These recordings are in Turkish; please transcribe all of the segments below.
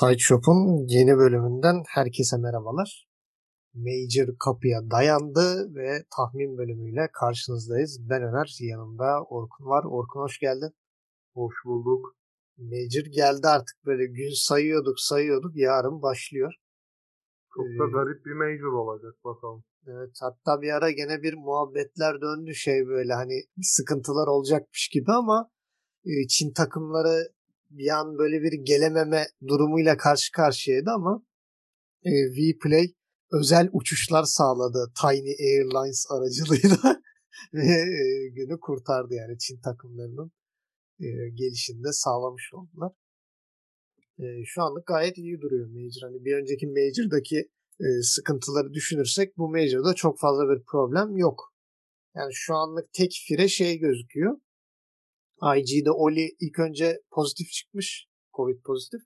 Sideshop'un yeni bölümünden herkese merhabalar. Major kapıya dayandı ve tahmin bölümüyle karşınızdayız. Ben Öner, yanımda Orkun var. Orkun hoş geldin. Hoş bulduk. Major geldi artık böyle gün sayıyorduk sayıyorduk yarın başlıyor. Çok da ee, garip bir Major olacak bakalım. Evet hatta bir ara gene bir muhabbetler döndü şey böyle hani sıkıntılar olacakmış gibi ama e, Çin takımları bir an böyle bir gelememe durumuyla karşı karşıyaydı ama e, Vplay özel uçuşlar sağladı Tiny Airlines aracılığıyla ve e, günü kurtardı yani Çin takımlarının e, gelişinde sağlamış oldular. E, şu anlık gayet iyi duruyor Major. Hani bir önceki Major'daki e, sıkıntıları düşünürsek bu Major'da çok fazla bir problem yok. Yani şu anlık tek fire şey gözüküyor. IG'de Oli ilk önce pozitif çıkmış. Covid pozitif.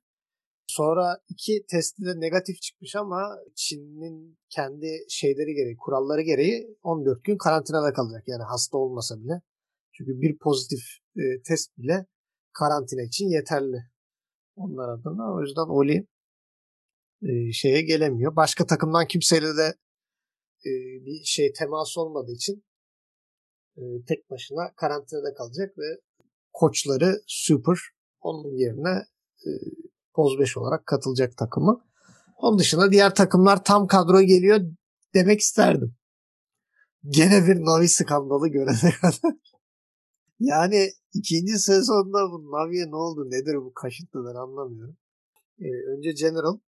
Sonra iki testi de negatif çıkmış ama Çin'in kendi şeyleri gereği, kuralları gereği 14 gün karantinada kalacak. Yani hasta olmasa bile. Çünkü bir pozitif e, test bile karantina için yeterli. Onlar adına. O yüzden Oli e, şeye gelemiyor. Başka takımdan kimseyle de e, bir şey temas olmadığı için e, tek başına karantinada kalacak ve koçları Super onun yerine e, Poz 5 olarak katılacak takımı. Onun dışında diğer takımlar tam kadro geliyor demek isterdim. Gene bir Navi skandalı görene kadar. yani ikinci sezonda bu Navi'ye ne oldu nedir bu kaşıntı anlamıyorum. Ee, önce General.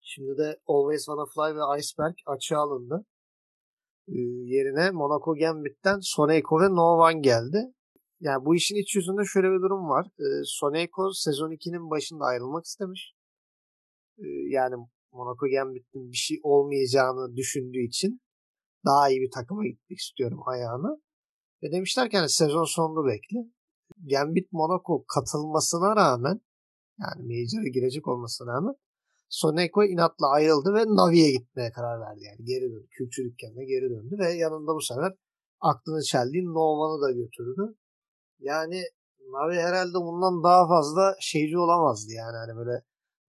Şimdi de Always Wanna Fly ve Iceberg açığa alındı. Ee, yerine Monaco Gambit'ten Soneko ve No One geldi. Yani bu işin iç yüzünde şöyle bir durum var. E, Soneko sezon 2'nin başında ayrılmak istemiş. E, yani Monaco Gambit'in bir şey olmayacağını düşündüğü için daha iyi bir takıma gitmek istiyorum ayağına. Ve demişler ki hani sezon sonunu bekle. Gambit Monaco katılmasına rağmen yani Major'a girecek olmasına rağmen Soneko inatla ayrıldı ve Navi'ye gitmeye karar verdi. Yani geri döndü. Külçü dükkanına geri döndü ve yanında bu sefer aklını çeldiği Nova'nı da götürdü. Yani Navi herhalde bundan daha fazla şeyci olamazdı yani hani böyle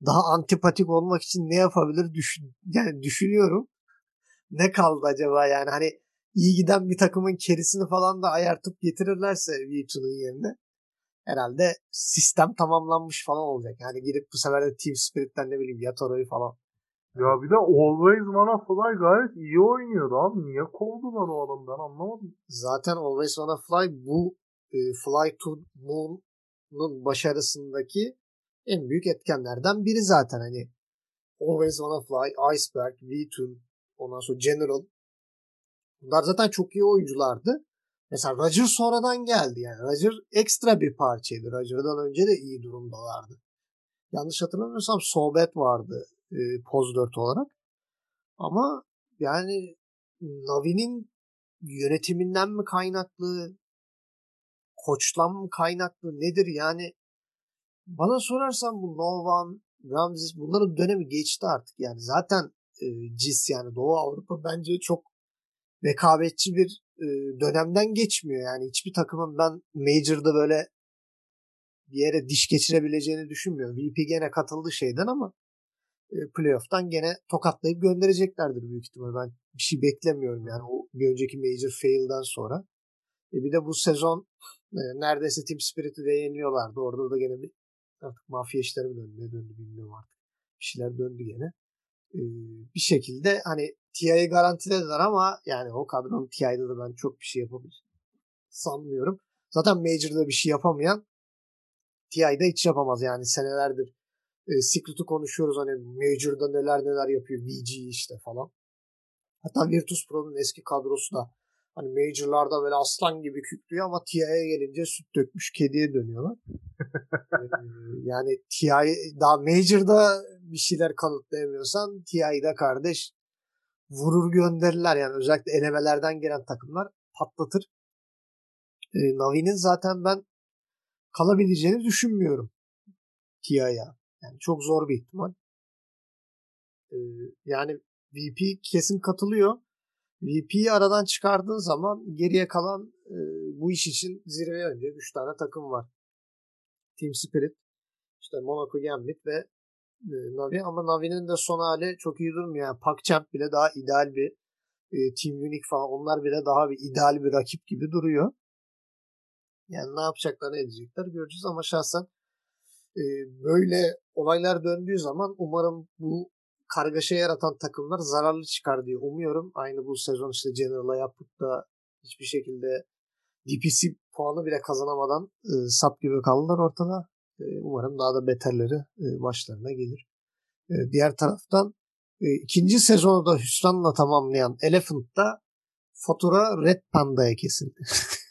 daha antipatik olmak için ne yapabilir düşün yani düşünüyorum. Ne kaldı acaba yani hani iyi giden bir takımın kerisini falan da ayartıp getirirlerse V2'nun yerine herhalde sistem tamamlanmış falan olacak. Yani girip bu sefer de Team Spirit'ten ne bileyim Yatoro'yu falan. Ya bir de Always Wanna Fly gayet iyi oynuyordu abi. Niye kovdular o adamdan anlamadım. Zaten Always Wanna Fly bu e, Fly to Moon'un başarısındaki en büyük etkenlerden biri zaten hani Always Wanna Fly, Iceberg, V2, ondan sonra General. Bunlar zaten çok iyi oyunculardı. Mesela Roger sonradan geldi yani. Roger ekstra bir parçaydı. Roger'dan önce de iyi durumdalardı. Yanlış hatırlamıyorsam Sohbet vardı e, Poz 4 olarak. Ama yani Navi'nin yönetiminden mi kaynaklı koçlan kaynaklı nedir yani bana sorarsan bu Novan, Ramses bunların dönemi geçti artık yani zaten e, CIS yani Doğu Avrupa bence çok rekabetçi bir e, dönemden geçmiyor yani hiçbir takımın ben Major'da böyle bir yere diş geçirebileceğini düşünmüyorum. VP gene katıldı şeyden ama e, playoff'tan gene tokatlayıp göndereceklerdir büyük ihtimal. Ben bir şey beklemiyorum yani o bir önceki Major fail'den sonra. E bir de bu sezon neredeyse Team Spirit'i de yeniliyorlardı. Orada da gene bir artık mafya işleri mi döndü ne döndü bilmiyorum artık. Bir şeyler döndü gene. E, bir şekilde hani TI'yi garantilediler ama yani o kadronun TI'de de ben çok bir şey yapabilir sanmıyorum. Zaten Major'da bir şey yapamayan TI'de hiç yapamaz yani senelerdir e, Secret'ı konuşuyoruz hani Major'da neler neler yapıyor VG işte falan. Hatta Virtus Pro'nun eski kadrosu da Hani Major'larda böyle aslan gibi kükrüyor ama TI'ye gelince süt dökmüş kediye dönüyorlar. ee, yani TI daha Major'da bir şeyler kanıtlayamıyorsan TI'de kardeş vurur gönderirler yani özellikle elemelerden gelen takımlar patlatır. Ee, Navi'nin zaten ben kalabileceğini düşünmüyorum TI'ye. Yani çok zor bir ihtimal. Ee, yani VP kesin katılıyor. VP'yi aradan çıkardığın zaman geriye kalan e, bu iş için zirveye önce 3 tane takım var. Team Spirit, işte Monaco Gambit ve e, Navi ama Navi'nin de son hali çok iyi durmuyor. Yani PacChamp bile daha ideal bir e, Team Unique falan onlar bile daha bir ideal bir rakip gibi duruyor. Yani ne yapacaklar ne edecekler göreceğiz ama şahsen e, böyle olaylar döndüğü zaman umarım bu kargaşa yaratan takımlar zararlı çıkar diye umuyorum. Aynı bu sezon işte General'a yapıp da hiçbir şekilde DPC puanı bile kazanamadan e, sap gibi kaldılar ortada. E, umarım daha da beterleri e, başlarına gelir. E, diğer taraftan e, ikinci sezonu da hüsranla tamamlayan Elephant'ta fatura Red Panda'ya kesildi.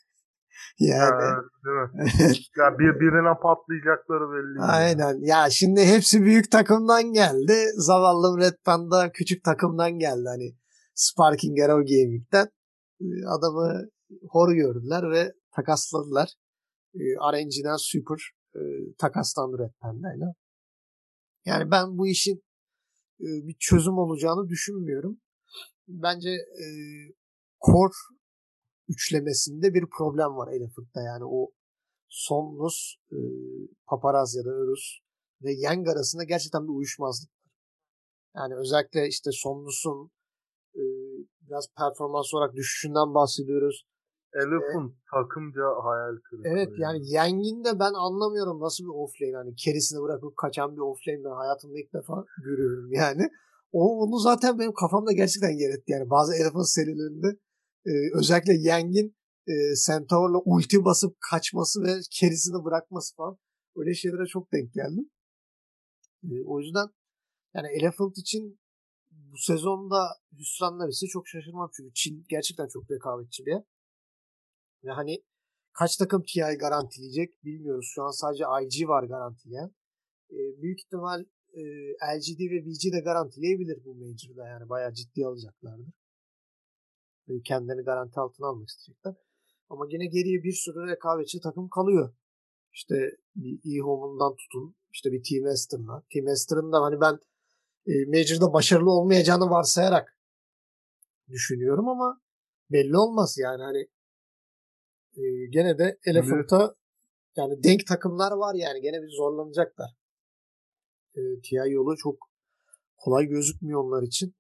yani. Ha, değil mi? ya bir birine patlayacakları belli. Aynen. Ya. ya şimdi hepsi büyük takımdan geldi. Zavallı Red Panda küçük takımdan geldi. Hani Sparking Arrow Gaming'den adamı hor gördüler ve takasladılar. E, RNG'den Super e, takaslandı Red Panda'yla. Yani ben bu işin e, bir çözüm olacağını düşünmüyorum. Bence e, core üçlemesinde bir problem var Elephant'ta. Yani o Somnus, e, Paparaz ya da Örus ve Yang arasında gerçekten bir uyuşmazlık var. Yani özellikle işte Somnus'un e, biraz performans olarak düşüşünden bahsediyoruz. Elephant ee, takımca hayal kırıklığı. Evet yani Yang'in de ben anlamıyorum nasıl bir offlane hani kerisini bırakıp kaçan bir offlane ben hayatımda ilk defa görüyorum yani. O onu zaten benim kafamda gerçekten yer etti yani bazı Elephant serilerinde e, özellikle Yang'in e, Centaur'la ulti basıp kaçması ve kerisini bırakması falan öyle şeylere çok denk geldim. E, o yüzden yani Elephant için bu sezonda hüsranlar ise çok şaşırmam çünkü Çin gerçekten çok rekabetçi bir. Ve hani kaç takım TI garantileyecek bilmiyoruz. Şu an sadece IG var garantileyen. E, büyük ihtimal e, LGD ve BG de garantileyebilir bu Major'da yani bayağı ciddi alacaklardır. Kendilerini garanti altına almak isteyecekler. Ama yine geriye bir sürü rekabetçi takım kalıyor. İşte bir e-home'undan tutun. işte bir Team Ester'la. Team Ester'ın da hani ben e, Major'da başarılı olmayacağını varsayarak düşünüyorum ama belli olmaz yani hani e, gene de Elephant'a yani denk takımlar var yani gene bir zorlanacaklar. E, TI yolu çok kolay gözükmüyor onlar için.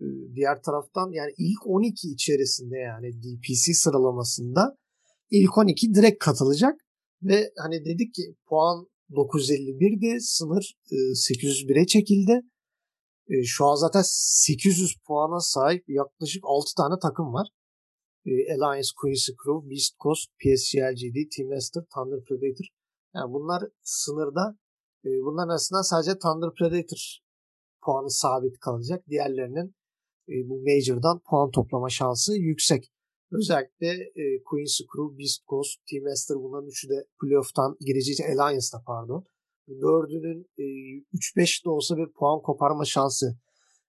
E, diğer taraftan yani ilk 12 içerisinde yani DPC sıralamasında ilk 12 direkt katılacak ve hani dedik ki puan 951'di sınır e, 801'e çekildi. E, şu an zaten 800 puana sahip yaklaşık 6 tane takım var. E, Alliance, Quincy Crew, Beast Coast, PSG LGD, Team Master, Thunder Predator. Yani bunlar sınırda. E, bunların arasında sadece Thunder Predator puanı sabit kalacak. Diğerlerinin e, bu Major'dan puan toplama şansı yüksek. Özellikle e, Quincy Crew, Beast Coast, Team Master bunların üçü de playoff'tan girecek Alliance'da pardon. Dördünün e, 3-5 de olsa bir puan koparma şansı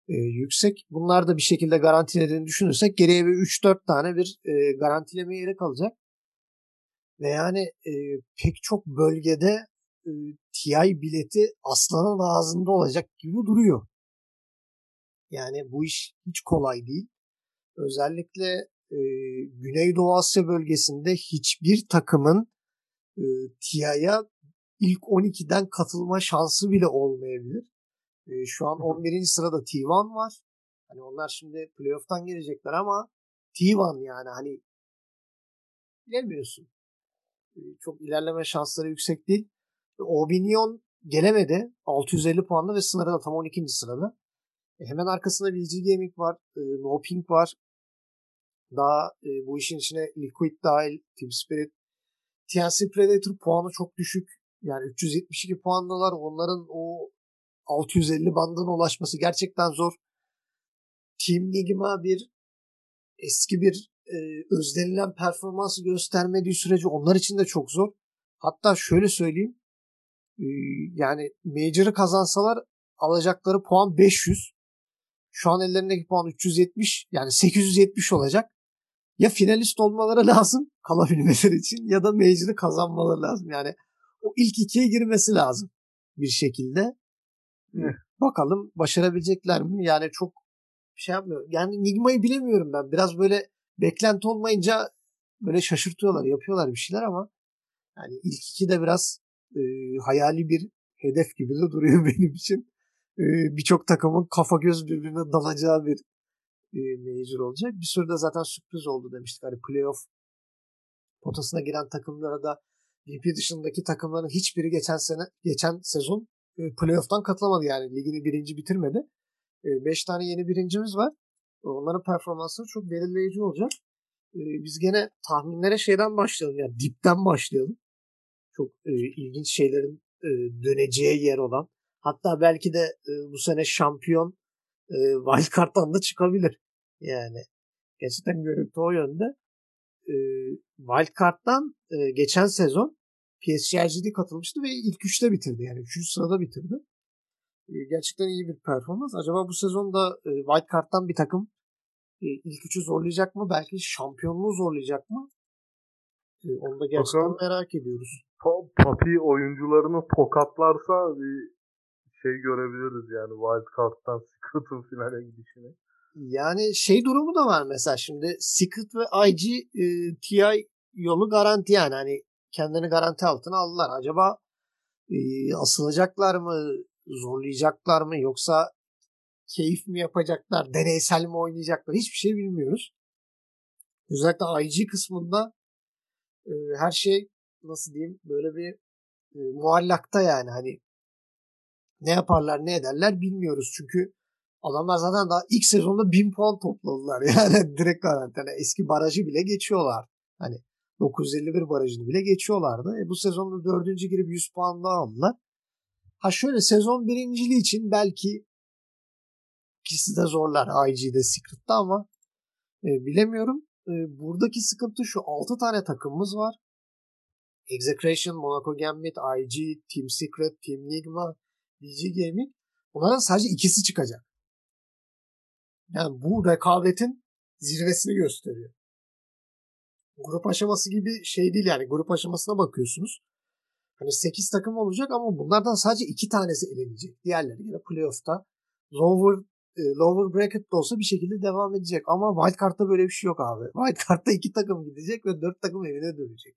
e, yüksek. Bunlar da bir şekilde garantilediğini düşünürsek geriye bir 3-4 tane bir e, garantileme yeri kalacak. Ve yani e, pek çok bölgede e, TI bileti aslanın ağzında olacak gibi duruyor. Yani bu iş hiç kolay değil. Özellikle e, Güneydoğu Asya bölgesinde hiçbir takımın e, TI'ye ilk 12'den katılma şansı bile olmayabilir. E, şu an 11. sırada T1 var. Hani onlar şimdi playoff'tan gelecekler ama T1 yani hani bilemiyorsun. E, çok ilerleme şansları yüksek değil. E, Obinion gelemedi. 650 puanla ve sınırda tam 12. sırada. E, hemen arkasında VG Gaming var. E, no Pink var. Daha e, bu işin içine Liquid dahil, Team Spirit. TNC Predator puanı çok düşük. Yani 372 puandalar. Onların o 650 bandına ulaşması gerçekten zor. Team Nigma bir eski bir e, özlenilen performansı göstermediği sürece onlar için de çok zor. Hatta şöyle söyleyeyim. E, yani Major'ı kazansalar alacakları puan 500. Şu an ellerindeki puan 370 yani 870 olacak. Ya finalist olmaları lazım kalabilmeleri için ya da Major'ı kazanmaları lazım. Yani o ilk ikiye girmesi lazım bir şekilde. Bakalım başarabilecekler mi? Yani çok şey yapmıyor. Yani Nigma'yı bilemiyorum ben. Biraz böyle beklenti olmayınca böyle şaşırtıyorlar, yapıyorlar bir şeyler ama yani ilk iki de biraz e, hayali bir hedef gibi de duruyor benim için. Birçok takımın kafa göz birbirine dalacağı bir major olacak. Bir sürü de zaten sürpriz oldu demiştik. Hani playoff potasına giren takımlara da VP dışındaki takımların hiçbiri geçen sene geçen sezon playoff'tan katılamadı yani. Ligini birinci bitirmedi. 5 e, tane yeni birincimiz var. Onların performansları çok belirleyici olacak. Biz gene tahminlere şeyden başlayalım. Yani dipten başlayalım. Çok ilginç şeylerin döneceği yer olan. Hatta belki de e, bu sene şampiyon e, wildcard'dan da çıkabilir. Yani gerçekten görüntü o yönde. E, wildcard'dan e, geçen sezon PSG'de katılmıştı ve ilk üçte bitirdi. Yani üçüncü sırada bitirdi. E, gerçekten iyi bir performans. Acaba bu sezonda e, wildcard'dan bir takım e, ilk üçü zorlayacak mı? Belki şampiyonluğu zorlayacak mı? E, onu da gerçekten Bakalım, merak ediyoruz. Papi oyuncularını tokatlarsa bir şey görebiliriz yani wildcard'dan Secret'ın finale gidişini. Yani şey durumu da var mesela şimdi Secret ve IG e, TI yolu garanti yani hani kendini garanti altına aldılar. Acaba e, asılacaklar mı? Zorlayacaklar mı? Yoksa keyif mi yapacaklar? Deneysel mi oynayacaklar? Hiçbir şey bilmiyoruz. Özellikle IG kısmında e, her şey nasıl diyeyim böyle bir e, muallakta yani hani ne yaparlar ne ederler bilmiyoruz. Çünkü adamlar zaten daha ilk sezonda 1000 puan topladılar. Yani direkt garanti. Yani eski barajı bile geçiyorlar. Hani 951 barajını bile geçiyorlardı. E bu sezonda dördüncü girip 100 puan daha aldılar. Ha şöyle sezon birinciliği için belki ikisi de zorlar IG'de Secret'ta ama e, bilemiyorum. E, buradaki sıkıntı şu 6 tane takımımız var. Execration, Monaco Gambit, IG, Team Secret, Team Nigma, BG Gaming. Bunların sadece ikisi çıkacak. Yani bu rekabetin zirvesini gösteriyor. Grup aşaması gibi şey değil yani. Grup aşamasına bakıyorsunuz. Hani 8 takım olacak ama bunlardan sadece 2 tanesi elenecek. Diğerleri yine playoff'ta lower e, lower bracket de olsa bir şekilde devam edecek. Ama wildcard'da böyle bir şey yok abi. Wildcard'da 2 takım gidecek ve 4 takım evine dönecek.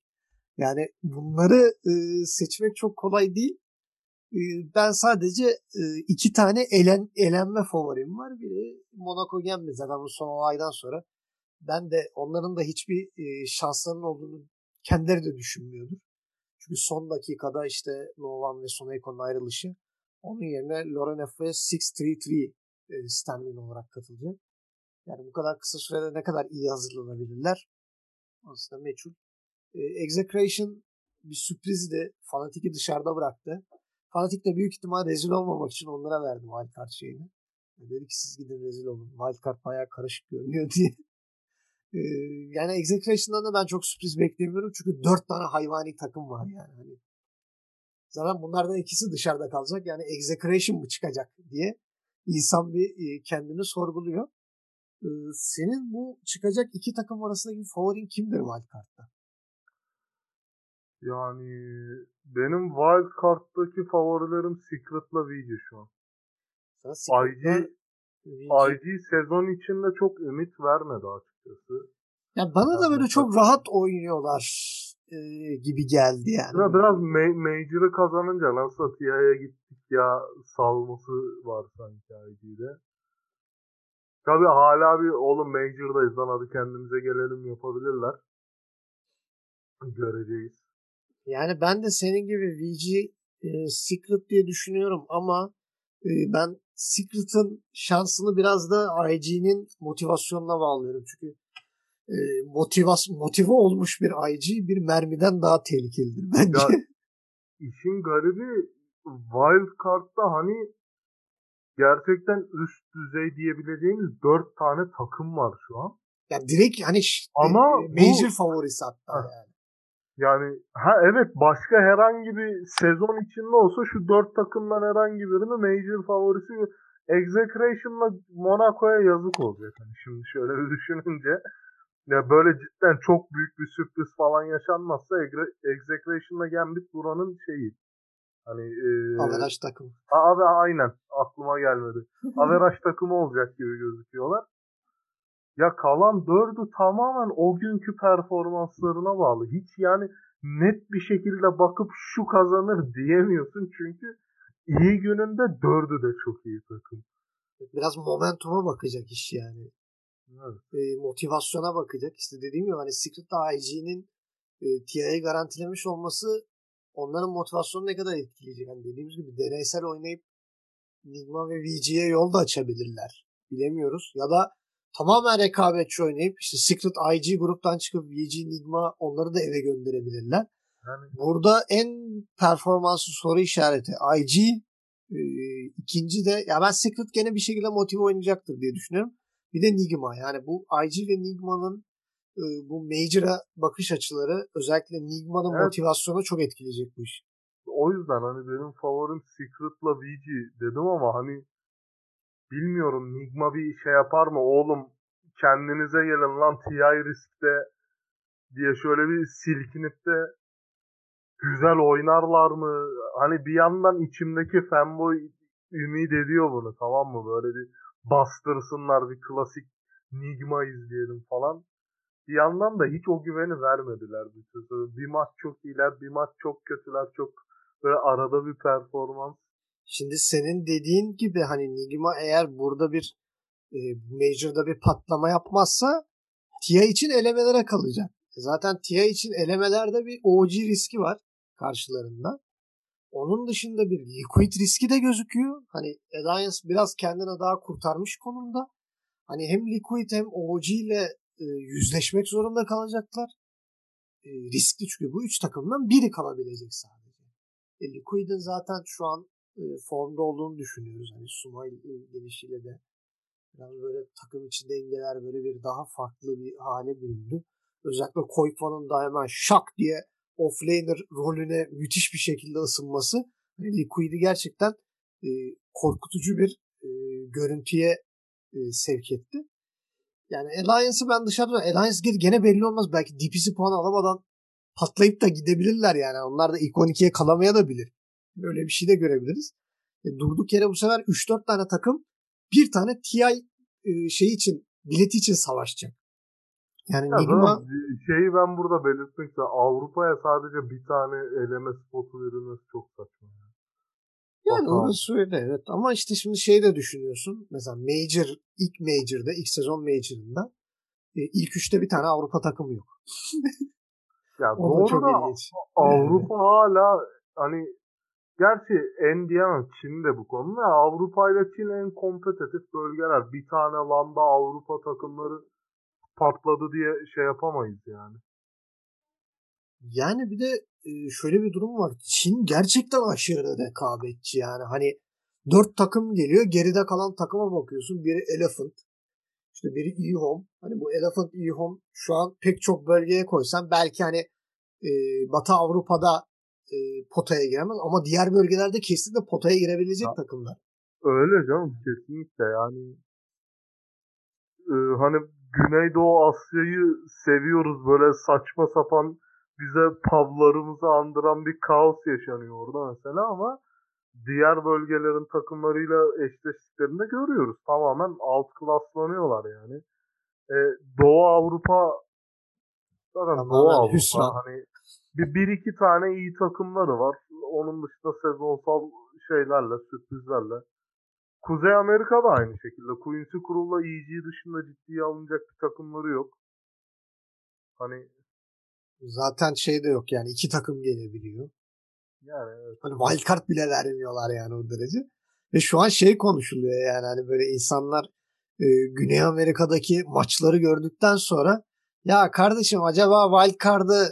Yani bunları e, seçmek çok kolay değil. E, ben sadece e, iki tane elen, elenme favorim var. Biri Monaco Gambit zaten bu son olaydan sonra. Ben de onların da hiçbir e, şanslarının olduğunu kendileri de düşünmüyordur. Çünkü son dakikada işte Novan ve Soneiko'nun ayrılışı onun yerine Loren F. 633 e, Stanley olarak katılacak. Yani bu kadar kısa sürede ne kadar iyi hazırlanabilirler? Aslında meçhul. E, Execration bir sürprizdi. Fanatik'i dışarıda bıraktı. Fanatik de büyük ihtimal rezil olmamak için onlara verdi wildcard şeyini. Dedi ki siz gidin rezil olun. Wildcard bayağı karışık görünüyor diye. Ee, yani Execration'dan da ben çok sürpriz beklemiyorum. Çünkü dört tane hayvani takım var yani. Hani zaten bunlardan ikisi dışarıda kalacak. Yani Execration mı çıkacak diye insan bir e, kendini sorguluyor. Senin bu çıkacak iki takım arasındaki favorin kimdir wildcard'da? Yani benim wildcard'daki favorilerim Secret'la VG şu an. IG, IG sezon içinde çok ümit vermedi açıkçası. Ya bana da böyle çok rahat oynuyorlar e, gibi geldi yani. Biraz, biraz ma- Major'ı kazanınca nasıl TIA'ya gittik ya salması var sanki IG'de. Tabi hala bir oğlum Major'dayız lan hadi kendimize gelelim yapabilirler. Göreceğiz. Yani ben de senin gibi VG e, Secret diye düşünüyorum ama e, ben Secret'ın şansını biraz da IG'nin motivasyonuna bağlıyorum. Çünkü e, motivas motive olmuş bir IG bir mermiden daha tehlikelidir bence. Ya, işin garibi Wildcard'da hani gerçekten üst düzey diyebileceğimiz dört tane takım var şu an. Ya direkt hani Ama e, major bu, favorisi hatta ha, yani. Yani ha evet başka herhangi bir sezon içinde olsa şu dört takımdan herhangi birini major favorisi Execration'la Monaco'ya yazık olacak. Hani şimdi şöyle bir düşününce ya böyle cidden çok büyük bir sürpriz falan yaşanmazsa Execration'la Gambit buranın şeyi. Hani e, Averaj takımı. Abi aynen aklıma gelmedi. Averaj takımı olacak gibi gözüküyorlar. Ya kalan dördü tamamen o günkü performanslarına bağlı. Hiç yani net bir şekilde bakıp şu kazanır diyemiyorsun çünkü iyi gününde dördü de çok iyi takım. Biraz momentuma bakacak iş yani. Evet. E, motivasyona bakacak. İşte dediğim gibi hani Secret IG'nin e, TIA'yı garantilemiş olması onların motivasyonu ne kadar etkileyecek. Yani dediğimiz gibi deneysel oynayıp Nigma ve VG'ye yol da açabilirler. Bilemiyoruz. Ya da tamamen rekabetçi oynayıp işte Secret IG gruptan çıkıp VG Nigma onları da eve gönderebilirler. Yani Burada en performanslı soru işareti IG. E, ikinci de ya ben Secret gene bir şekilde motive oynayacaktır diye düşünüyorum. Bir de Nigma. Yani bu IG ve Nigma'nın e, bu Major'a bakış açıları özellikle Nigma'nın Evet. motivasyonu çok etkileyecek bu iş. o yüzden hani benim favorim Secret'la VG dedim ama hani bilmiyorum Nigma bir şey yapar mı oğlum kendinize gelin lan TI riskte diye şöyle bir silkinip de güzel oynarlar mı? Hani bir yandan içimdeki fanboy ümit ediyor bunu tamam mı? Böyle bir bastırsınlar bir klasik Nigma izleyelim falan. Bir yandan da hiç o güveni vermediler bir sezon. Bir maç çok iyiler, bir maç çok kötüler, çok böyle arada bir performans. Şimdi senin dediğin gibi hani Nigma eğer burada bir e, Major'da bir patlama yapmazsa TIA için elemelere kalacak. E Zaten TIA için elemelerde bir OG riski var karşılarında. Onun dışında bir Liquid riski de gözüküyor. Hani Alliance biraz kendine daha kurtarmış konumda. Hani hem Liquid hem OG ile e, yüzleşmek zorunda kalacaklar. E, riskli çünkü bu üç takımdan biri kalabilecek sadece. E, Liquid'in zaten şu an formda olduğunu düşünüyoruz. Hani Sumail gelişiyle de biraz böyle takım içi dengeler böyle bir daha farklı bir hale büründü. Özellikle Koyfa'nın da hemen şak diye offlaner rolüne müthiş bir şekilde ısınması hani Liquid'i gerçekten e, korkutucu bir e, görüntüye e, sevk etti. Yani Alliance'ı ben dışarıda Alliance gene belli olmaz. Belki DPC puanı alamadan patlayıp da gidebilirler yani. Onlar da ilk 12'ye kalamaya da bilir. Böyle bir şey de görebiliriz. E, durduk yere bu sefer 3-4 tane takım bir tane TI e, şey için bileti için savaşacak. Yani Ya zaten şeyi ben burada belirtmek istiyorum. Avrupa'ya sadece bir tane eleme spotu verilmesi çok saçma. yani Bakalım. orası öyle evet. Ama işte şimdi şey de düşünüyorsun. Mesela Major, ilk Major'da, ilk sezon Major'ında e, ilk üçte bir tane Avrupa takımı yok. Ya O da doğru da ilginç. Avrupa hala hani gerçi en diyemem Çin de bu konuda. Avrupa ile Çin en kompetitif bölgeler. Bir tane landa Avrupa takımları patladı diye şey yapamayız yani. Yani bir de e, şöyle bir durum var. Çin gerçekten aşırı rekabetçi yani. Hani dört takım geliyor. Geride kalan takıma bakıyorsun. Biri Elephant. işte biri E-Home. Hani bu Elephant E-Home şu an pek çok bölgeye koysan belki hani e, Batı Avrupa'da e, potaya giremez ama diğer bölgelerde kesinlikle potaya girebilecek Ya. takımlar. Öyle canım kesinlikle yani. Ee, hani Güneydoğu Asya'yı seviyoruz böyle saçma sapan bize pavlarımızı andıran bir kaos yaşanıyor orada mesela ama diğer bölgelerin takımlarıyla eşleştiklerini görüyoruz. Tamamen alt klaslanıyorlar yani. Ee, Doğu Avrupa zaten Doğu Avrupa hüsran. hani bir, bir iki tane iyi takımları var. Onun dışında sezonsal şeylerle, sürprizlerle. Kuzey Amerika da aynı şekilde. Quincy Crew'la EG dışında ciddiye alınacak bir takımları yok. Hani Zaten şey de yok yani iki takım gelebiliyor. yani evet. Hani wildcard bile vermiyorlar yani o derece. Ve şu an şey konuşuluyor yani hani böyle insanlar e, Güney Amerika'daki maçları gördükten sonra ya kardeşim acaba wildcard'ı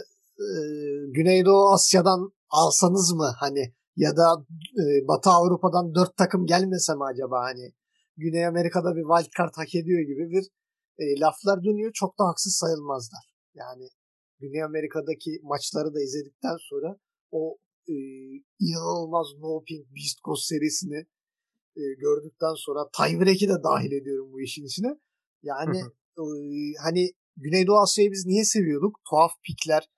Güneydoğu Asya'dan alsanız mı hani ya da e, Batı Avrupa'dan dört takım gelmese mi acaba hani Güney Amerika'da bir wildcard hak ediyor gibi bir e, laflar dönüyor. Çok da haksız sayılmazlar. Yani Güney Amerika'daki maçları da izledikten sonra o e, inanılmaz No Pink Beast Coast serisini e, gördükten sonra Tiebreak'i de dahil ediyorum bu işin içine. Yani e, hani Güneydoğu Asya'yı biz niye seviyorduk? Tuhaf pikler,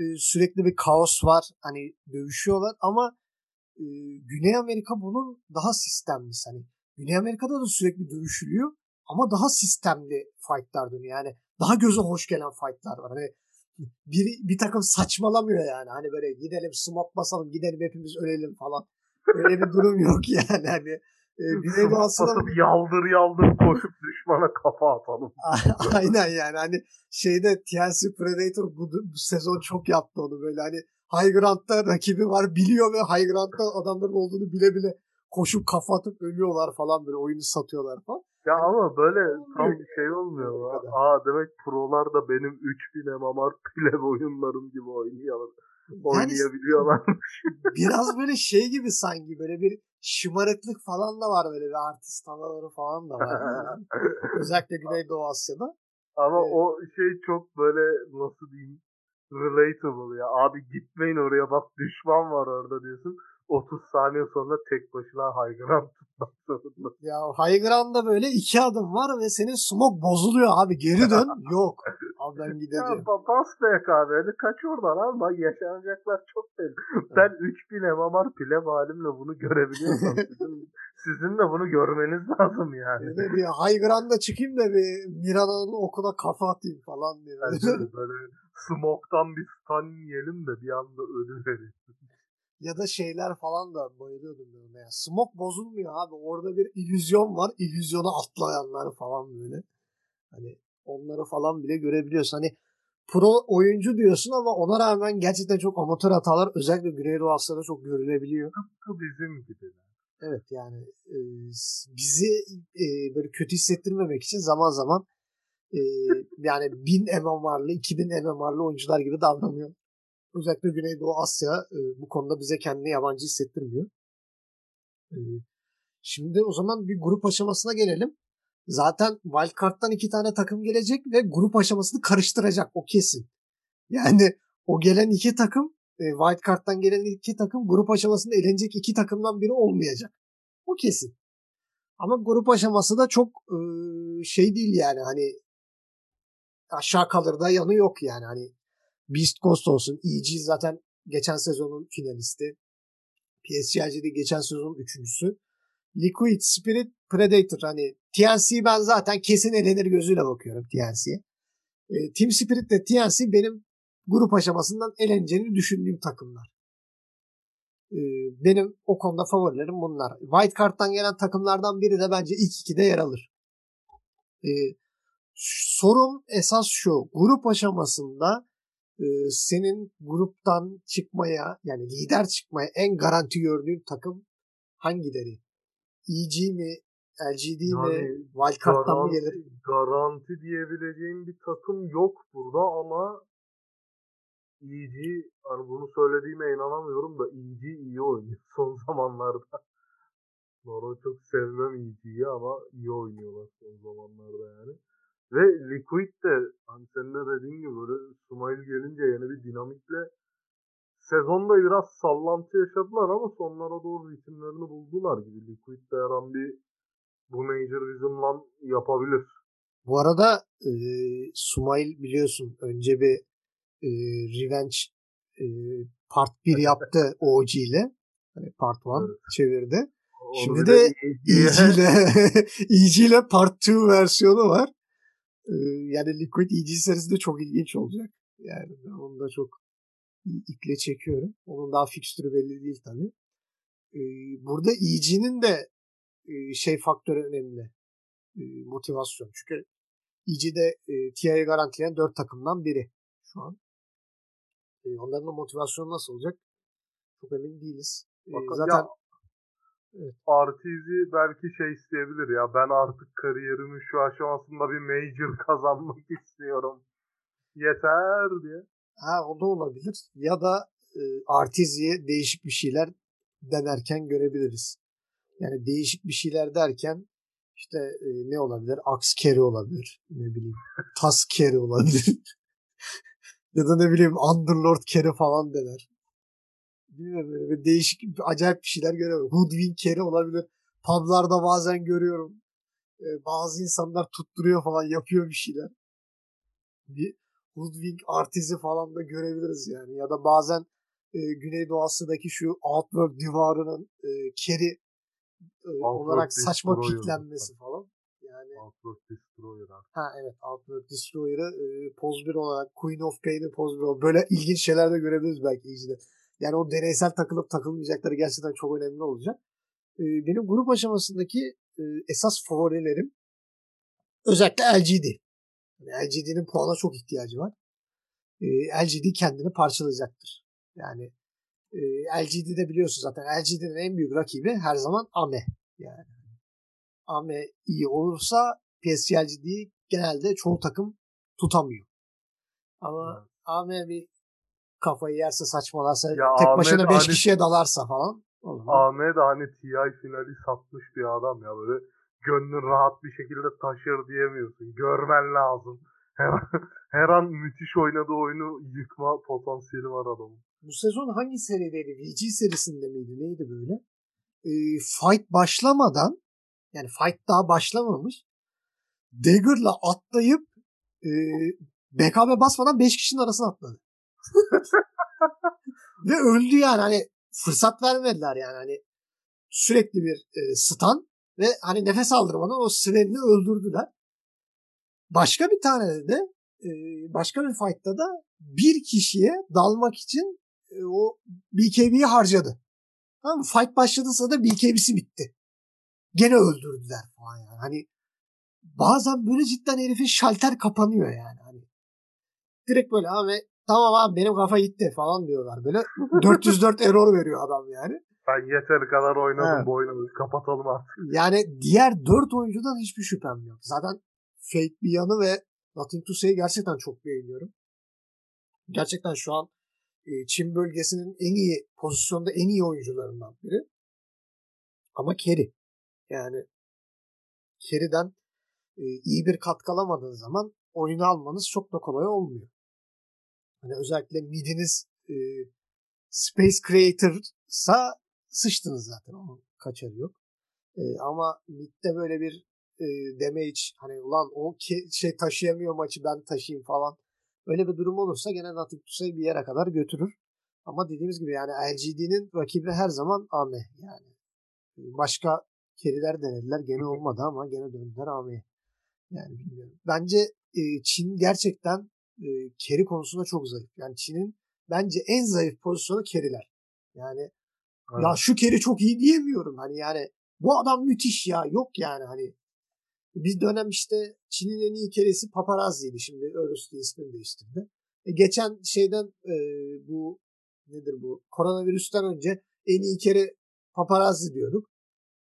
e, sürekli bir kaos var. Hani dövüşüyorlar ama e, Güney Amerika bunun daha sistemlisi. Hani Güney Amerika'da da sürekli dövüşülüyor ama daha sistemli fightlar dönüyor. Yani daha göze hoş gelen fightlar var. Hani bir, bir takım saçmalamıyor yani. Hani böyle gidelim smoke basalım gidelim hepimiz ölelim falan. Öyle bir durum yok yani. Hani e, Güneydoğu Asya'da Basıp yaldır yaldır koşup düşmana kafa atalım. Aynen yani hani şeyde TNC Predator bu, bu sezon çok yaptı onu böyle hani High Ground'da rakibi var biliyor ve High Ground'da adamların olduğunu bile bile koşup kafa atıp ölüyorlar falan böyle oyunu satıyorlar falan. Ya ama böyle tam bir şey olmuyor. Aa, demek prolar da benim 3000 MMR pleb oyunlarım gibi oynuyorlar. Oynayabiliyorlar. Biraz böyle şey gibi sanki böyle bir şımarıklık falan da var böyle bir artist havaları falan da var. Yani. Özellikle Güneydoğu Asya'da. Ama Evet. o şey çok böyle nasıl diyeyim relatable ya. Abi gitmeyin oraya bak düşman var orada diyorsun. 30 saniye sonra tek başına high ground tutmak zorunda. Ya High Ground'da böyle iki adım var ve senin smoke bozuluyor abi geri dön. Yok. Abi ben Ya gideceğim. ba- bas be abi hadi kaç oradan bak yaşanacaklar çok belli. Ben 3000 MMR pleb halimle bunu görebiliyorsam sizin, sizin de bunu görmeniz lazım yani. Şöyle bir High Ground'a çıkayım da bir Mirana'nın okuna kafa atayım falan diye. Yani böyle, smoke'tan bir stun yiyelim de bir anda ölüveriz. ya da şeyler falan da bayılıyordum ben ona ya. Smoke bozulmuyor abi. Orada bir illüzyon var. İllüzyona atlayanlar falan böyle. Hani onları falan bile görebiliyorsun. Hani pro oyuncu diyorsun ama ona rağmen gerçekten çok amatör hatalar özellikle Güneydoğu Asya'da çok görülebiliyor. Tıpkı bizim gibi. Evet yani e, bizi e, böyle kötü hissettirmemek için zaman zaman e, yani 1000 MMR'lı 2000 MMR'lı oyuncular gibi davranıyor. Özellikle Güneydoğu Asya e, bu konuda bize kendini yabancı hissettirmiyor. E, şimdi o zaman bir grup aşamasına gelelim. Zaten Wildcard'dan iki tane takım gelecek ve grup aşamasını karıştıracak o kesin. Yani o gelen iki takım e, Wildcard'dan gelen iki takım grup aşamasında elenecek iki takımdan biri olmayacak. O kesin. Ama grup aşaması da çok e, şey değil yani hani aşağı kalır da yanı yok yani hani Beast Coast olsun. EG zaten geçen sezonun finalisti. PSG'de de geçen sezonun üçüncüsü. Liquid, Spirit, Predator hani TNC ben zaten kesin elenir gözüyle bakıyorum TNC'ye. E, Team Spirit ile TNC benim grup aşamasından eleneceğini düşündüğüm takımlar. E, benim o konuda favorilerim bunlar. White Card'dan gelen takımlardan biri de bence ilk ikide yer alır. E, sorum esas şu. Grup aşamasında e, senin gruptan çıkmaya yani lider çıkmaya en garanti gördüğün takım hangileri? EG mi? LGD mi? Yani Wildcard'dan mı gelir? garanti diyebileceğim bir takım yok burada ama EG hani bunu söylediğime inanamıyorum da EG iyi oynuyor son zamanlarda. Normalde çok sevmem EG'yi ama iyi oynuyorlar son zamanlarda yani. Ve Liquid de hani senin de dediğin gibi böyle Sumail gelince yeni bir dinamikle sezonda biraz sallantı yaşadılar ama sonlara doğru ritimlerini buldular gibi. Liquid de her an bir bu Major Vision'la yapabilir. Bu arada e, Sumail biliyorsun önce bir e, Revenge e, Part 1 yaptı OG ile. Hani Part 1 Evet. çevirdi. Onu Şimdi de EG EG ile EG ile Part 2 versiyonu var. E, yani Liquid EG serisi de çok ilginç olacak. Yani onu da çok iple çekiyorum. Onun daha fikstürü belli değil tabii. E, burada EG'nin de e, şey faktörü önemli. E, motivasyon. Çünkü EG'de e, TI'yi garantileyen 4 takımdan biri şu an. E, onların da motivasyonu nasıl olacak? Çok emin değiliz. E, Bakın zaten ya Artizi belki şey isteyebilir ya ben artık kariyerimin şu aşamasında bir major kazanmak istiyorum. Yeter diye. Ha, o da olabilir. Ya da e, Artizi'ye değişik bir şeyler denerken görebiliriz. Yani değişik bir şeyler derken işte e, ne olabilir? Axe carry olabilir. Ne bileyim. Tas carry olabilir. ya da ne bileyim Underlord carry falan dener. Bilmiyorum böyle bir değişik acayip bir şeyler görüyorum. Hoodwink carry olabilir. Publarda bazen görüyorum. E, bazı insanlar tutturuyor falan yapıyor bir şeyler. Bir Hoodwink artizi falan da görebiliriz yani. Ya da bazen e, Güneydoğu Asya'daki şu Outworld divarının e, carry e, olarak saçma piklenmesi falan. Yani Outlook Destroyer ha evet Outworld Destroyer'ı e, poz 1 olarak Queen of Pain'i poz 1 olarak böyle ilginç şeyler de görebiliriz belki izle. Yani o deneysel takılıp takılmayacakları gerçekten çok önemli olacak. Ee, benim grup aşamasındaki e, esas favorilerim özellikle LGD. Yani LGD'nin puana çok ihtiyacı var. Ee, LGD kendini parçalayacaktır. Yani e, LGD'de biliyorsun zaten LGD'nin en büyük rakibi her zaman AME. Yani AME iyi olursa PSG LGD'yi genelde çoğu takım tutamıyor. Ama evet. AME bir kafayı yerse saçmalarsa ya tek Ahmet başına 5 hani, kişiye dalarsa falan. Ahmet hani TI finali satmış bir adam ya böyle gönlün rahat bir şekilde taşır diyemiyorsun. Görmen lazım. Her, her an müthiş oynadığı oyunu yıkma potansiyeli var adamın. Bu sezon hangi serideydi? VG serisinde miydi? Neydi böyle? E, fight başlamadan yani fight daha başlamamış. Dagger'la atlayıp e, BKB basmadan 5 kişinin arasına atladı. Ve öldü yani hani fırsat vermediler yani hani sürekli bir e, stun ve hani nefes aldırmadan o Sven'i öldürdüler. Başka bir tane de e, başka bir fight'ta da bir kişiye dalmak için e, o BKB'yi harcadı. Tamam mı? Fight başladıysa da BKB'si bitti. Gene öldürdüler falan yani. Hani bazen böyle cidden herifin şalter kapanıyor yani. Hani direkt böyle abi tamam abi benim kafa gitti falan diyorlar. Böyle 404 error veriyor adam yani. Ben yeteri kadar oynadım evet. bu oyunu kapatalım artık. Yani diğer 4 oyuncudan hiçbir şüphem yok. Zaten Fate bir yanı ve Nothing to Say'i gerçekten çok beğeniyorum. Gerçekten şu an e, Çin bölgesinin en iyi pozisyonda en iyi oyuncularından biri. Ama Kerry. Yani Kerry'den e, iyi bir katkı alamadığınız zaman oyunu almanız çok da kolay olmuyor. Hani özellikle midiniz e, Space Creator'sa sıçtınız zaten. Onun kaçarı yok. E, ama midde böyle bir e, damage hani ulan o ke- şey taşıyamıyor maçı ben taşıyayım falan. Öyle bir durum olursa gene Natik Tusa'yı bir yere kadar götürür. Ama dediğimiz gibi yani LGD'nin rakibi her zaman AME yani. Başka keriler denediler gene olmadı ama gene döndüler AME'ye. Yani bilmiyorum. Bence e, Çin gerçekten e, keri konusunda çok zayıf. Yani Çin'in bence en zayıf pozisyonu keriler. Yani evet. ya şu keri çok iyi diyemiyorum. Hani yani bu adam müthiş ya. Yok yani hani bir dönem işte Çin'in en iyi keresi paparazzi'ydi. Şimdi diye ismini değiştirdi. E geçen şeyden e, bu nedir bu koronavirüsten önce en iyi kere paparazzi diyorduk.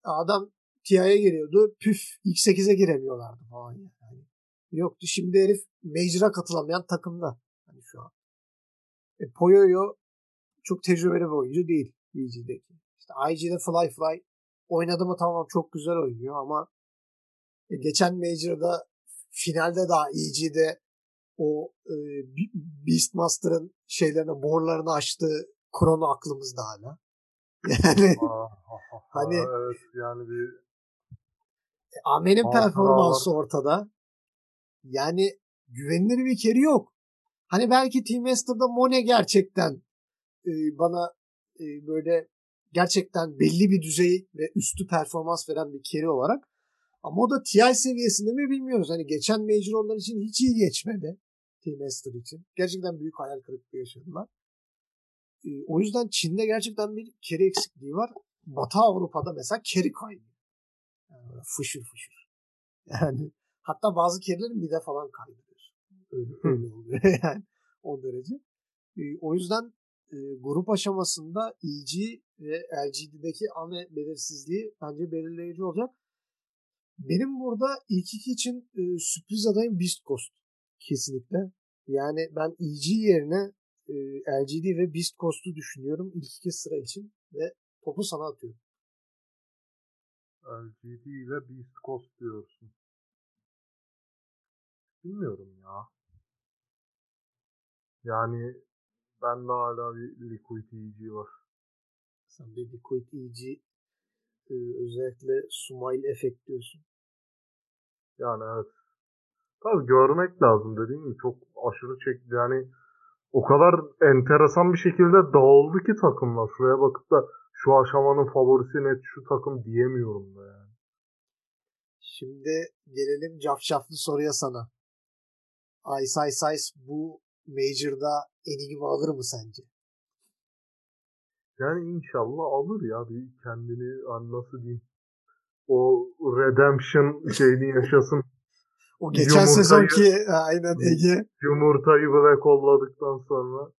Adam TI'ye geliyordu. Püf ilk 8'e giremiyorlardı falan yani. Yoktu. Şimdi herif Major'a katılamayan takımda. Hani şu an. E, Poyoyo çok tecrübeli bir oyuncu değil VG'deki. İşte IG'de Fly Fly oynadı mı tamam çok güzel oynuyor ama e, geçen Major'da finalde daha EG'de o e, Beastmaster'ın şeylerini, borlarını açtığı Krono aklımızda hala. Yani hani evet, yani bir e, Amen'in performansı ortada. Yani güvenilir bir keri yok. Hani belki Team Master'da Mone gerçekten e, bana e, böyle gerçekten belli bir düzey ve üstü performans veren bir keri olarak ama o da TI seviyesinde mi bilmiyoruz. Hani geçen Major onlar için hiç iyi geçmedi. Team Master için. Gerçekten büyük hayal kırıklığı yaşadılar. E, o yüzden Çin'de gerçekten bir keri eksikliği var. Batı Avrupa'da mesela keri kaynıyor. Yani fışır fışır. Yani hatta bazı kerilerin bir de falan kaynıyor. Öyle, öyle oluyor yani o derece. E, o yüzden e, grup aşamasında EG ve LGD'deki AME belirsizliği bence belirleyici olacak. Benim burada ilk iki için e, sürpriz adayım Beast Coast. Kesinlikle. Yani ben EG yerine e, LGD ve Beast Coast'u düşünüyorum ilk iki sıra için ve topu sana atıyorum. LGD ile Beast Coast diyorsun. Bilmiyorum ya. Yani ben de hala bir Liquid EG var. Sen bir Liquid EG e, özellikle smile efekt diyorsun. Yani evet. Tabii görmek lazım dediğim gibi çok aşırı çekti. Yani o kadar enteresan bir şekilde dağıldı ki takımlar. Şuraya bakıp da şu aşamanın favorisi net şu takım diyemiyorum da yani. Şimdi gelelim cafcaflı soruya sana. Ice Ice Ice bu Major'da Enigma alır mı sence? Yani inşallah alır ya bir kendini hani nasıl diyeyim o redemption şeyini yaşasın. o geçen Yumurtayı- sezonki aynen Ege. Yumurtayı böyle kolladıktan sonra.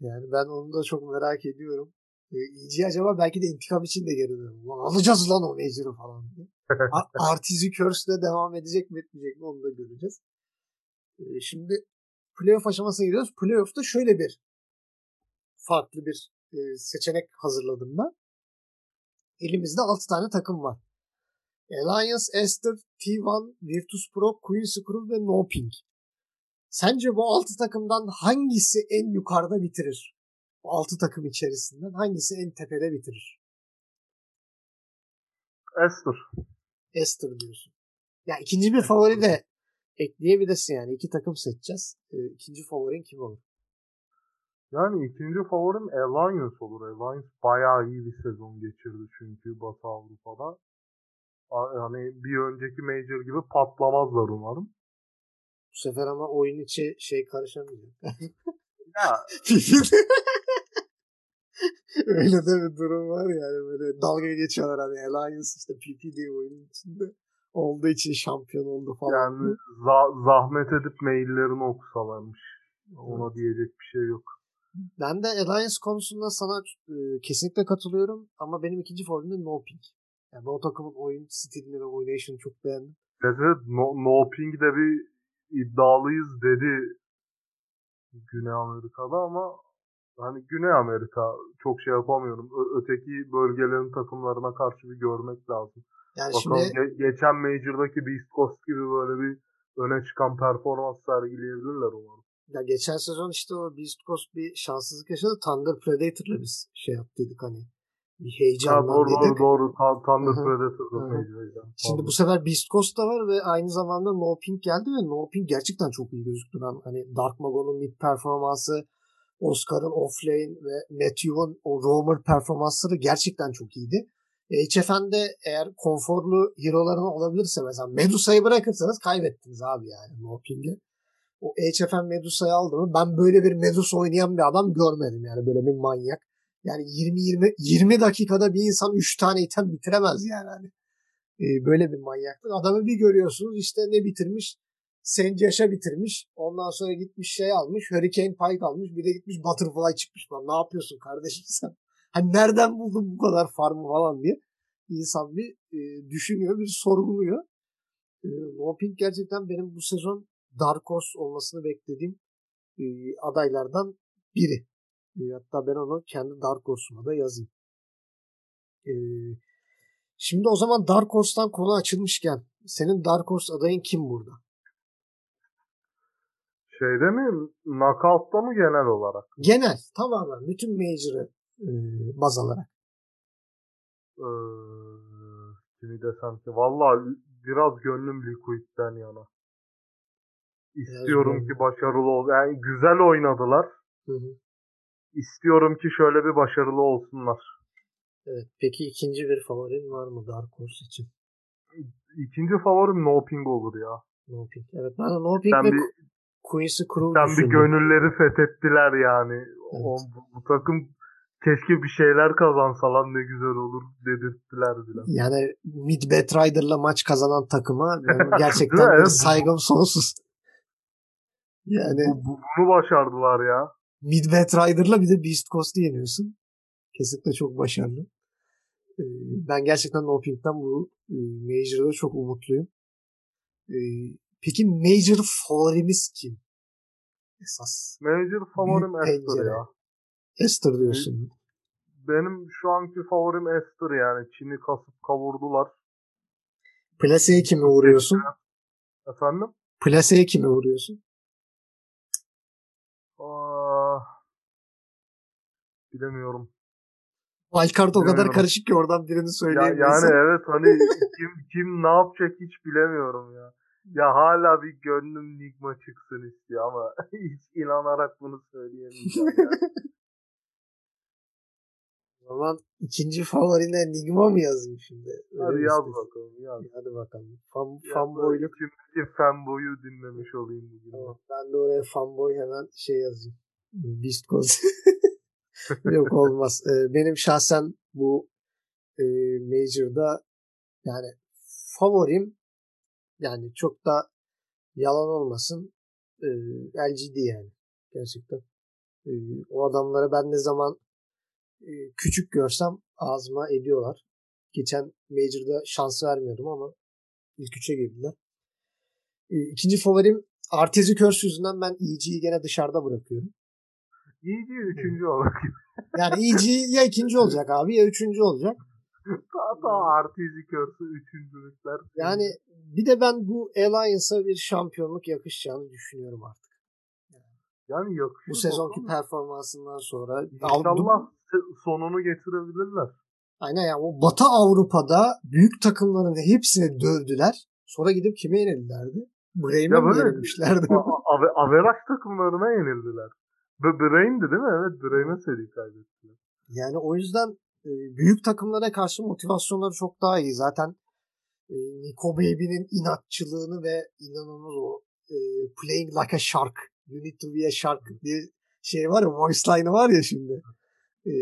Yani ben onu da çok merak ediyorum. E, EG acaba belki de intikam için de geri dönüyor. Lan alacağız lan o Major'ı falan diye. Artizi Curse'le devam edecek mi etmeyecek mi onu da göreceğiz. E, şimdi playoff aşamasına gidiyoruz. Playoff'ta şöyle bir farklı bir e, seçenek hazırladım ben. Elimizde 6 tane takım var. Alliance, Esther, T1, Virtus Pro, Queen's Crew ve No Pink. Sence bu 6 takımdan hangisi en yukarıda bitirir? Bu 6 takım içerisinden hangisi en tepede bitirir? Esther. Esther diyorsun. Ya ikinci bir favori de ekleyebilirsin yani. iki takım seçeceğiz. Ee, ikinci favorin kim olur? Yani ikinci favorim Alliance olur. Alliance bayağı iyi bir sezon geçirdi çünkü Batı Avrupa'da. Yani bir önceki Major gibi patlamazlar umarım. Bu sefer ama oyun içi şey karışamayacak. Ya Öyle de bir durum var yani böyle dalga geçiyorlar hani Alliance işte PP diye oyunun içinde olduğu için şampiyon oldu falan. yani za- zahmet edip maillerini okusalarmış. Ona diyecek bir şey yok. Ben de Alliance konusunda sana e, kesinlikle katılıyorum ama benim ikinci favorim de No Pink. Yani o takımın oyun stilini ve oynayışını çok beğendim. Dedi no, no Ping de bir iddialıyız dedi Güney Amerika'da ama hani Güney Amerika çok şey yapamıyorum. Ö- öteki bölgelerin takımlarına karşı bir görmek lazım. Yani Bakalım şimdi ge- geçen Major'daki Beast Coast gibi böyle bir öne çıkan performans sergileyebilirler umarım. ya geçen sezon işte o Beast Coast bir şanssızlık yaşadı. Thunder Predator'la biz şey yaptıydık hani. Bir Ha, heyecanlandıydık. doğru doğru doğru. Thunder hı. Major'da. Şimdi bu sefer Beast Coast da var ve aynı zamanda No Pink geldi ve No Pink gerçekten çok iyi gözüktü. Ben hani Dark Mago'nun mid performansı, Oscar'ın offlane ve Matthew'un o roamer performansları gerçekten çok iyiydi. E, HFN'de eğer konforlu hero'larını olabilirse mesela Medusa'yı bırakırsanız kaybettiniz abi yani No Pink'i. O HFN Medusa'yı aldı mı ben böyle bir Medusa oynayan bir adam görmedim yani böyle bir manyak. Yani 20-20 20 dakikada bir insan 3 tane item bitiremez yani. Hani e, böyle bir manyaklık. Adamı bir görüyorsunuz işte ne bitirmiş? Sencaş'a bitirmiş. Ondan sonra gitmiş şey almış. Hurricane Pike almış. Bir de gitmiş Butterfly çıkmış. Lan ne yapıyorsun kardeşim sen? Hani nereden buldun bu kadar farmı falan diye. İnsan bir e, düşünüyor, bir sorguluyor. E, No Pink gerçekten benim bu sezon Dark Horse olmasını beklediğim e, adaylardan biri. E, hatta ben onu kendi Dark Horse'uma da yazayım. E, Şimdi o zaman Dark Horse'tan konu açılmışken senin Dark Horse adayın kim burada? Şeyde mi? Knockout'ta mı genel olarak? Genel tamamen bütün Major'ı e, baz alarak. Ee, kimi desem ki valla biraz gönlüm Liquid'den yana. İstiyorum gönlüm. ki başarılı ol. Yani güzel oynadılar. Hı hı. İstiyorum ki şöyle bir başarılı olsunlar. Evet. Peki ikinci bir favorin var mı Dark Horse için? İkinci favorim No Ping olur ya. No Pink. Evet ben de No Sen ve bir, Quincy Crew sen bir gönülleri fethettiler yani. O, Evet. bu, bu takım keşke bir şeyler kazansa lan ne güzel olur dedirttiler bile. Yani Mid Rider'la maç kazanan takıma gerçekten Evet. saygım sonsuz. Yani Bu, bu- bunu başardılar ya. Mid Rider'la bir de Beast Coast'u yeniyorsun. Kesinlikle çok başarılı. Ee, Ben gerçekten No Pink'ten bu e, Major'da çok umutluyum. Peki Major favorimiz kim? Esas. Major favorim Esther ya. Esther diyorsun. Benim şu anki favorim Esther yani. Çin'i kasıp kavurdular. Plase'ye kimi vuruyorsun? Efendim? Plase'ye kimi vuruyorsun? Aa, bilemiyorum. Wildcard o kadar karışık ki oradan birini Ya, söyleyemiyorsun. yani evet hani kim kim ne yapacak hiç bilemiyorum ya. Ya hala bir gönlüm Nigma çıksın istiyor ama hiç inanarak bunu söyleyemeyeceğim ya. O zaman ikinci favorine Nigma mı yazayım şimdi? Öyle Hadi yaz bakalım yaz. Hadi bakalım. Fan, fanboyluk. içimdeki fanboyu dinlemiş olayım bugün. Tamam, ben de oraya fanboy hemen şey yazayım. Beast. Yok olmaz. Ee, benim şahsen bu e, Major'da yani favorim yani çok da yalan olmasın e, LGD yani gerçekten. E, o adamları ben ne zaman e, küçük görsem ağzıma ediyorlar. Geçen Major'da şans vermiyordum ama ilk üçe girdiler. E, ikinci favorim Artezi Körs yüzünden ben EG'yi gene dışarıda bırakıyorum. EG üçüncü olur. Yani EG ya ikinci olacak abi ya üçüncü olacak. Daha daha Artezi Körs'ü üçüncülükler. Yani bir de ben bu Alliance'a bir şampiyonluk yakışacağını düşünüyorum artık. Yani yakışır. Bu sezonki bakalım. performansından sonra. İnşallah sonunu getirebilirler. Aynen yani o Batı Avrupa'da büyük takımların hepsini dövdüler. Sonra gidip kime yenildilerdi? Bremen'e Ya mi yenilmişlerdi? Averaj takımlarına yenildiler. B- Brain'di değil mi? Evet Brain'e seri kaybettiler. Yani o yüzden büyük takımlara karşı motivasyonları çok daha iyi. Zaten e, Nico Baby'nin inatçılığını ve inanılmaz o e, playing like a shark, you need to be a shark diye şey var ya voice line'ı var ya şimdi. E,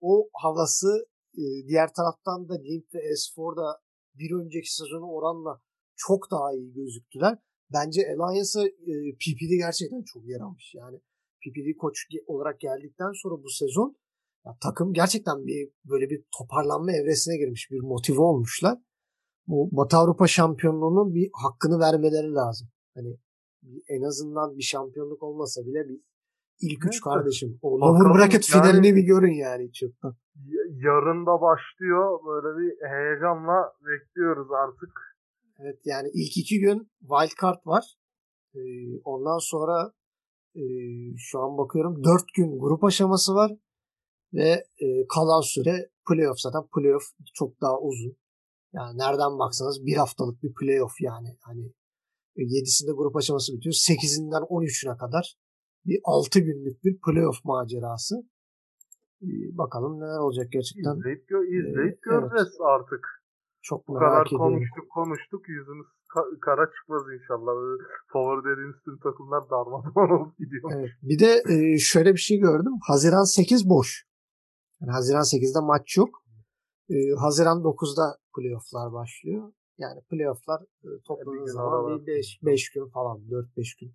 o havası e, diğer taraftan da Limp ve S4'da bir önceki sezonu oranla çok daha iyi gözüktüler. Bence Alliance'a e, PPD gerçekten çok yaramış. Yani PPD koç olarak geldikten sonra bu sezon ya takım gerçekten bir böyle bir toparlanma evresine girmiş. Bir motive olmuşlar. Bu Batı Avrupa şampiyonluğunun bir hakkını vermeleri lazım. Hani en azından bir şampiyonluk olmasa bile bir ilk üç kardeşim. O lower bracket yani- finalini bir görün yani. Y- yarın da başlıyor. Böyle bir heyecanla bekliyoruz artık. Evet yani ilk iki gün wild card var. Ee, ondan sonra e, şu an bakıyorum dört gün grup aşaması var ve e, kalan süre playoff zaten playoff çok daha uzun. Yani nereden baksanız bir haftalık bir playoff yani. Hani e, yedisinde grup aşaması bitiyor. Sekizinden 13'üne kadar bir altı günlük bir playoff macerası. Ee, bakalım neler olacak gerçekten. İzleyip, gö- izleyip Ee, göreceğiz artık. Çok Bu kadar ediyorum. konuştuk konuştuk yüzümüz ka- kara çıkmaz inşallah. Favori dediğimiz tüm takımlar darmadağın olup gidiyor. Evet. Bir de e, şöyle bir şey gördüm. Haziran 8 boş. Yani Haziran 8'de maç yok. E, Haziran 9'da playofflar başlıyor. Yani playofflar e, gün zaman ara var. bir 5 gün falan 4-5 gün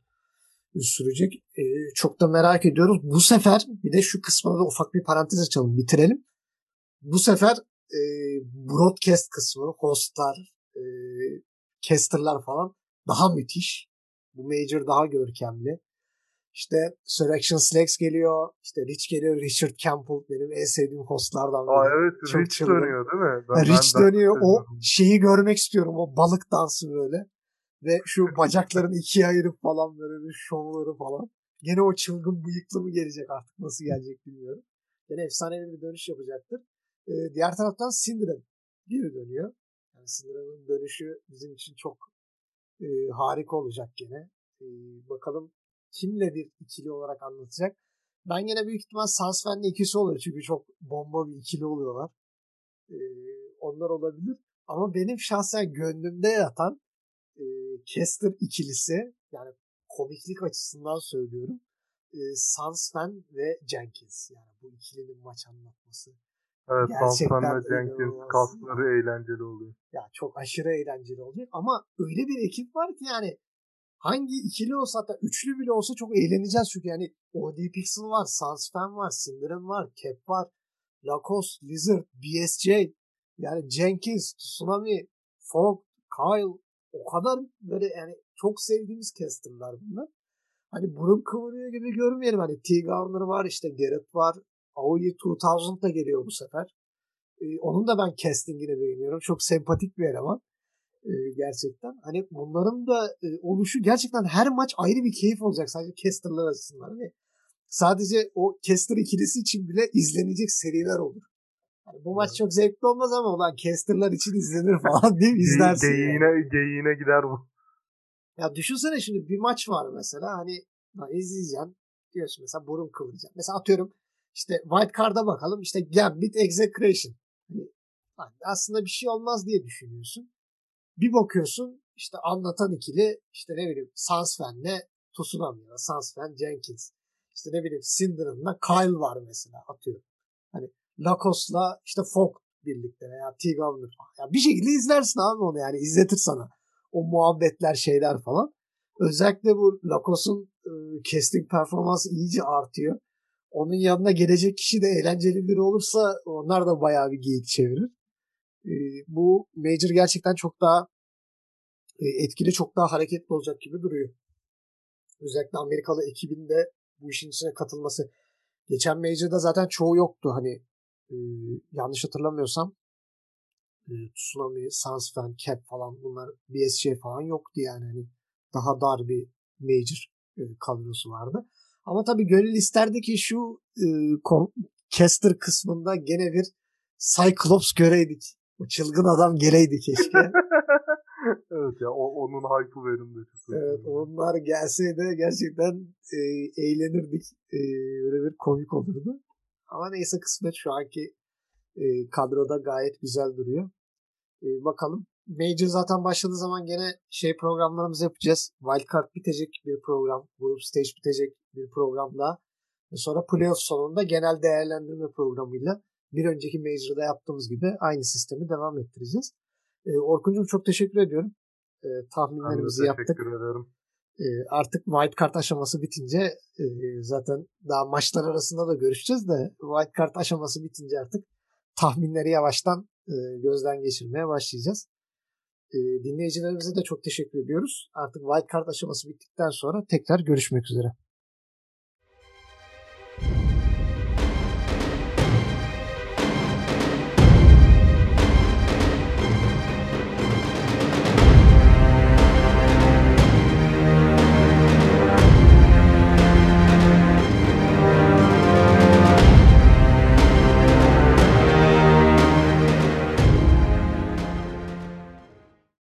sürecek. E, çok da merak ediyoruz. Bu sefer bir de şu kısmına da ufak bir parantez açalım. Bitirelim. Bu sefer e, broadcast kısmı, hostlar, e, casterlar falan daha müthiş. Bu major daha görkemli. İşte Surrection Slacks geliyor. işte Rich geliyor. Richard Campbell benim en sevdiğim hostlardan Aa biri. evet Çok Rich çılgın. dönüyor değil mi? Ha, Rich ben dönüyor. O şeyi görmek istiyorum. O balık dansı böyle. Ve şu bacaklarını ikiye ayırıp falan böyle bir şovları falan. Gene o çılgın bıyıklı mı gelecek artık nasıl gelecek bilmiyorum. Gene efsanevi bir dönüş yapacaktır. Ee, diğer taraftan Syndrome geri dönüyor. Yani Syndrame'ın dönüşü bizim için çok e, harika olacak gene. E, bakalım kimle bir ikili olarak anlatacak. Ben gene büyük ihtimal Sansven'le ikisi olur. Çünkü çok bomba bir ikili oluyorlar. E, onlar olabilir. Ama benim şahsen gönlümde yatan e, Kester ikilisi yani komiklik açısından söylüyorum. E, Sansven ve Jenkins. Yani bu ikilinin maç anlatması. Evet Gerçekten Sansan ve Jenkins kasları eğlenceli oluyor. Ya çok aşırı eğlenceli olacak. Ama öyle bir ekip var ki yani hangi ikili olsa hatta üçlü bile olsa çok eğleneceğiz çünkü yani OD Pixel var, Sansfen var, Syndrome var, Cap var, Lacoste, Lizard, BSJ yani Jenkins, Tsunami, Fogg, Kyle o kadar böyle yani çok sevdiğimiz casterlar bunlar. Hani burun kıvırıyor gibi görmeyelim. Hani T. Garner var işte Garrett var. Aoyi 2000 da geliyor bu sefer. Ee, onun da ben castingini beğeniyorum. Çok sempatik bir eleman. Ee, gerçekten. Hani bunların da e, oluşu gerçekten her maç ayrı bir keyif olacak. Sadece casterlar açısından. Hani sadece o caster ikilisi için bile izlenecek seriler olur. Yani bu maç çok zevkli olmaz ama ulan casterlar için izlenir falan diye izlersin. yani. Geyiğine, geyiğine gider bu. Ya düşünsene şimdi bir maç var mesela hani lan izleyeceksin diyorsun mesela burun kıvıracaksın. Mesela atıyorum işte White Card'a bakalım işte Gambit Execration. Hani aslında bir şey olmaz diye düşünüyorsun. Bir bakıyorsun işte anlatan ikili işte ne bileyim Sansven'le Tsunami ya da Sansven Jenkins. İşte ne bileyim Cinder'ınla Kyle var mesela atıyorum. Hani Lacos'la işte Fogg birlikte veya T. Governor falan. Ya bir şekilde izlersin abi onu yani izletir sana. O muhabbetler şeyler falan. Özellikle bu Lacos'un e, casting performansı iyice artıyor. Onun yanına gelecek kişi de eğlenceli biri olursa onlar da bayağı bir geyik çevirir. E, bu Major gerçekten çok daha e, etkili, çok daha hareketli olacak gibi duruyor. Özellikle Amerikalı ekibin de bu işin içine katılması. Geçen Major'da zaten çoğu yoktu. Hani e, yanlış hatırlamıyorsam e, Tsunami, Sunsfan, Cap falan bunlar BSC falan yoktu yani. Hani daha dar bir Major e, kadrosu vardı. Ama tabii gönül isterdi ki şu e, Caster kısmında gene bir Cyclops göreydik. O çılgın adam geleydi keşke. evet ya o, onun hype'ı çok Evet onlar gelseydi gerçekten e, eğlenirdik. E, öyle bir komik olurdu. Ama neyse kısmet şu anki e, kadroda gayet güzel duruyor. E, bakalım. Major zaten başladığı zaman gene şey programlarımızı yapacağız. Wildcard bitecek bir program. Group Stage bitecek bir programla. Sonra playoff sonunda genel değerlendirme programıyla bir önceki Major'da yaptığımız gibi aynı sistemi devam ettireceğiz. E, Orkun'cum çok teşekkür ediyorum. E, tahminlerimizi ben yaptık. Teşekkür ederim. E, artık wildcard aşaması bitince e, zaten daha maçlar arasında da görüşeceğiz de wildcard aşaması bitince artık tahminleri yavaştan e, gözden geçirmeye başlayacağız. E, dinleyicilerimize de çok teşekkür ediyoruz. Artık wildcard aşaması bittikten sonra tekrar görüşmek üzere.